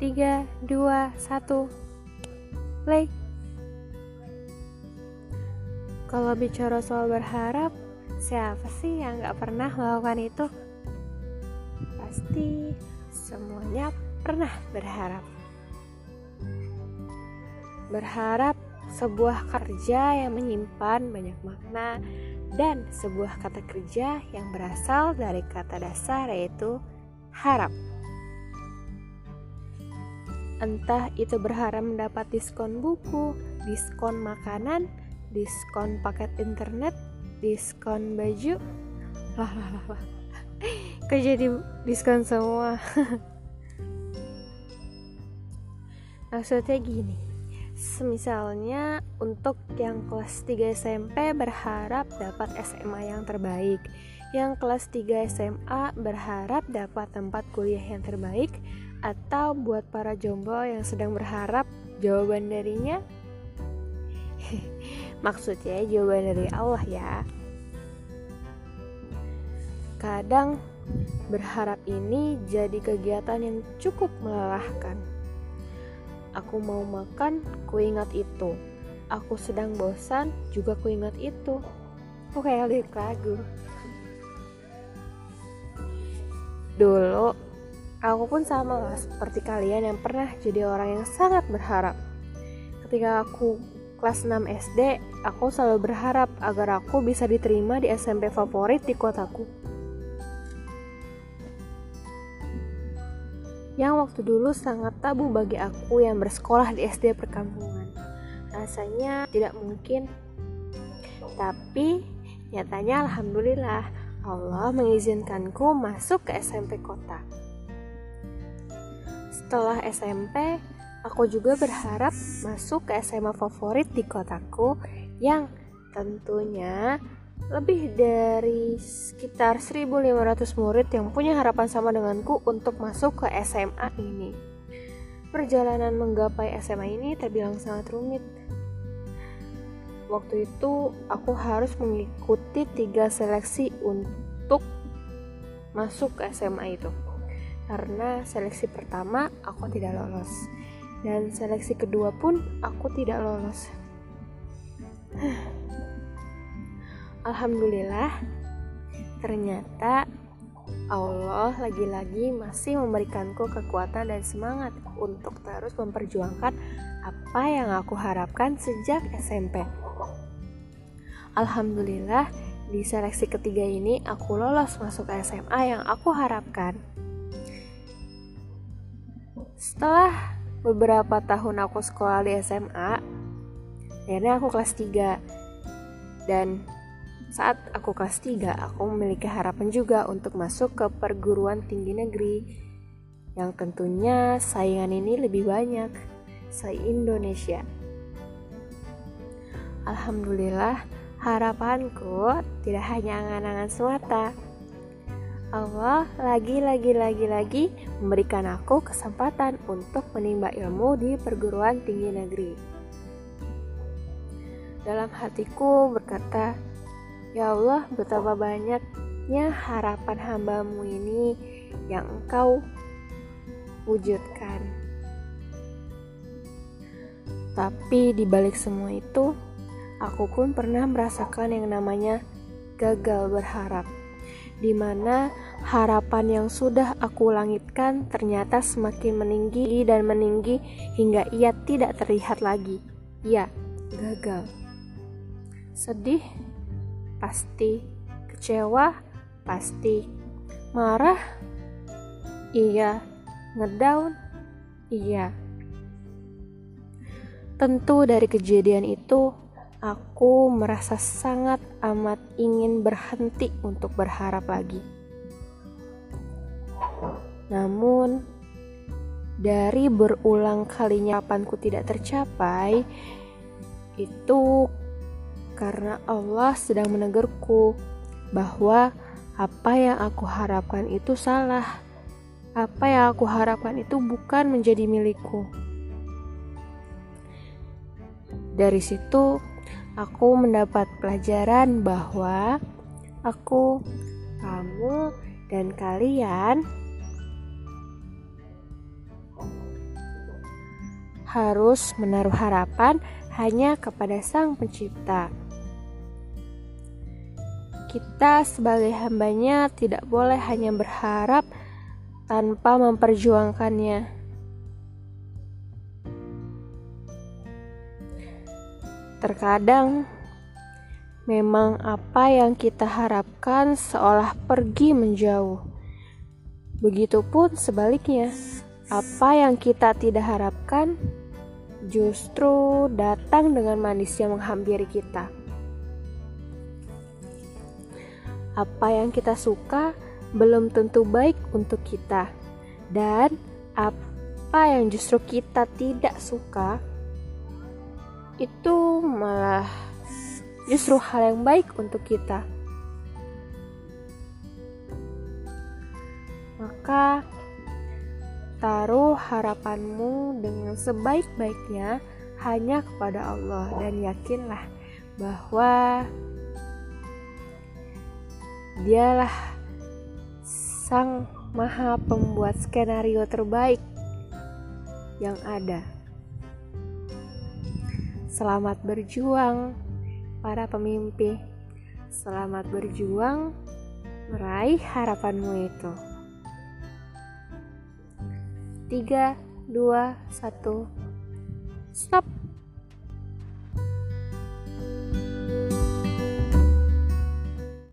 3, 2, 1 Play Kalau bicara soal berharap Siapa sih yang gak pernah melakukan itu? Pasti semuanya pernah berharap Berharap sebuah kerja yang menyimpan banyak makna dan sebuah kata kerja yang berasal dari kata dasar yaitu harap. Entah itu berharap mendapat diskon buku, diskon makanan, diskon paket internet, diskon baju. Lah lah lah lah. Kok jadi diskon semua? Maksudnya gini. Semisalnya untuk yang kelas 3 SMP berharap dapat SMA yang terbaik Yang kelas 3 SMA berharap dapat tempat kuliah yang terbaik atau buat para jomblo yang sedang berharap jawaban darinya? Maksudnya jawaban dari Allah ya. Kadang berharap ini jadi kegiatan yang cukup melelahkan. Aku mau makan, ku ingat itu. Aku sedang bosan, juga ku ingat itu. Kok kayak lirik lagu. Dulu Aku pun sama seperti kalian yang pernah jadi orang yang sangat berharap. Ketika aku kelas 6 SD, aku selalu berharap agar aku bisa diterima di SMP favorit di kotaku. Yang waktu dulu sangat tabu bagi aku yang bersekolah di SD perkampungan. Rasanya tidak mungkin. Tapi nyatanya alhamdulillah Allah mengizinkanku masuk ke SMP kota. Setelah SMP, aku juga berharap masuk ke SMA favorit di kotaku yang tentunya lebih dari sekitar 1500 murid yang punya harapan sama denganku untuk masuk ke SMA ini. Perjalanan menggapai SMA ini terbilang sangat rumit. Waktu itu aku harus mengikuti tiga seleksi untuk masuk ke SMA itu karena seleksi pertama aku tidak lolos dan seleksi kedua pun aku tidak lolos. Alhamdulillah, ternyata Allah lagi-lagi masih memberikanku kekuatan dan semangat untuk terus memperjuangkan apa yang aku harapkan sejak SMP. Alhamdulillah, di seleksi ketiga ini aku lolos masuk SMA yang aku harapkan. Setelah beberapa tahun aku sekolah di SMA, akhirnya aku kelas 3. Dan saat aku kelas 3, aku memiliki harapan juga untuk masuk ke perguruan tinggi negeri yang tentunya saingan ini lebih banyak se-Indonesia. Alhamdulillah, harapanku tidak hanya angan-angan semata, Allah lagi-lagi lagi-lagi memberikan aku kesempatan untuk menimba ilmu di perguruan tinggi negeri. Dalam hatiku berkata, Ya Allah, betapa banyaknya harapan hambamu ini yang engkau wujudkan. Tapi di balik semua itu, aku pun pernah merasakan yang namanya gagal berharap di mana harapan yang sudah aku langitkan ternyata semakin meninggi dan meninggi hingga ia tidak terlihat lagi. Ya, gagal. Sedih, pasti. Kecewa, pasti. Marah, iya. Ngedown, iya. Tentu dari kejadian itu aku merasa sangat amat ingin berhenti untuk berharap lagi. Namun, dari berulang kalinya harapanku tidak tercapai, itu karena Allah sedang menegurku bahwa apa yang aku harapkan itu salah. Apa yang aku harapkan itu bukan menjadi milikku. Dari situ, aku mendapat pelajaran bahwa aku, kamu, dan kalian harus menaruh harapan hanya kepada Sang Pencipta. Kita sebagai hambanya tidak boleh hanya berharap tanpa memperjuangkannya. Terkadang memang apa yang kita harapkan seolah pergi menjauh. Begitupun sebaliknya, apa yang kita tidak harapkan justru datang dengan manisnya menghampiri kita. Apa yang kita suka belum tentu baik untuk kita, dan apa yang justru kita tidak suka itu malah justru hal yang baik untuk kita. Maka taruh harapanmu dengan sebaik-baiknya hanya kepada Allah dan yakinlah bahwa Dialah Sang Maha Pembuat skenario terbaik yang ada. Selamat berjuang, para pemimpi. Selamat berjuang meraih harapanmu itu. 3, 2, 1, stop.